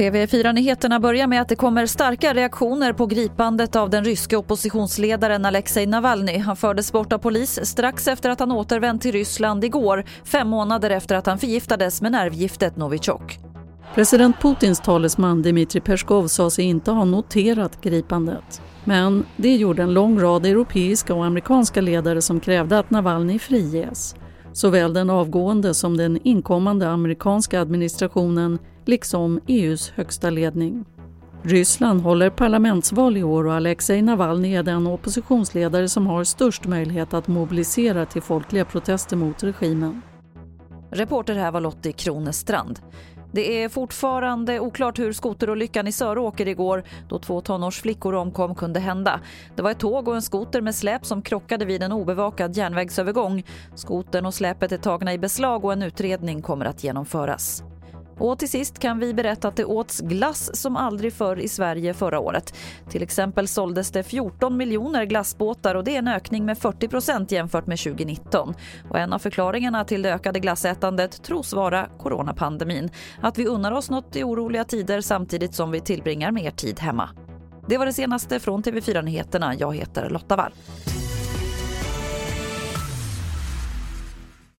TV4-nyheterna börjar med att det kommer starka reaktioner på gripandet av den ryske oppositionsledaren Alexej Navalny. Han fördes bort av polis strax efter att han återvänt till Ryssland igår, fem månader efter att han förgiftades med nervgiftet Novichok. President Putins talesman Dmitrij Peskov sa sig inte ha noterat gripandet. Men det gjorde en lång rad europeiska och amerikanska ledare som krävde att Navalny friges. Såväl den avgående som den inkommande amerikanska administrationen liksom EUs högsta ledning. Ryssland håller parlamentsval i år och Alexej Navalny är den oppositionsledare som har störst möjlighet att mobilisera till folkliga protester mot regimen. Reporter här var Lottie Kronestrand. Det är fortfarande oklart hur skoterolyckan i Söråker igår då två tonårsflickor omkom kunde hända. Det var ett tåg och en skoter med släp som krockade vid en obevakad järnvägsövergång. Skotern och släpet är tagna i beslag och en utredning kommer att genomföras. Och till sist kan vi berätta att det åts glass som aldrig förr i Sverige förra året. Till exempel såldes det 14 miljoner glassbåtar och det är en ökning med 40% jämfört med 2019. Och en av förklaringarna till det ökade glassätandet tros vara coronapandemin. Att vi unnar oss något i oroliga tider samtidigt som vi tillbringar mer tid hemma. Det var det senaste från TV4 Nyheterna. Jag heter Lotta Wall.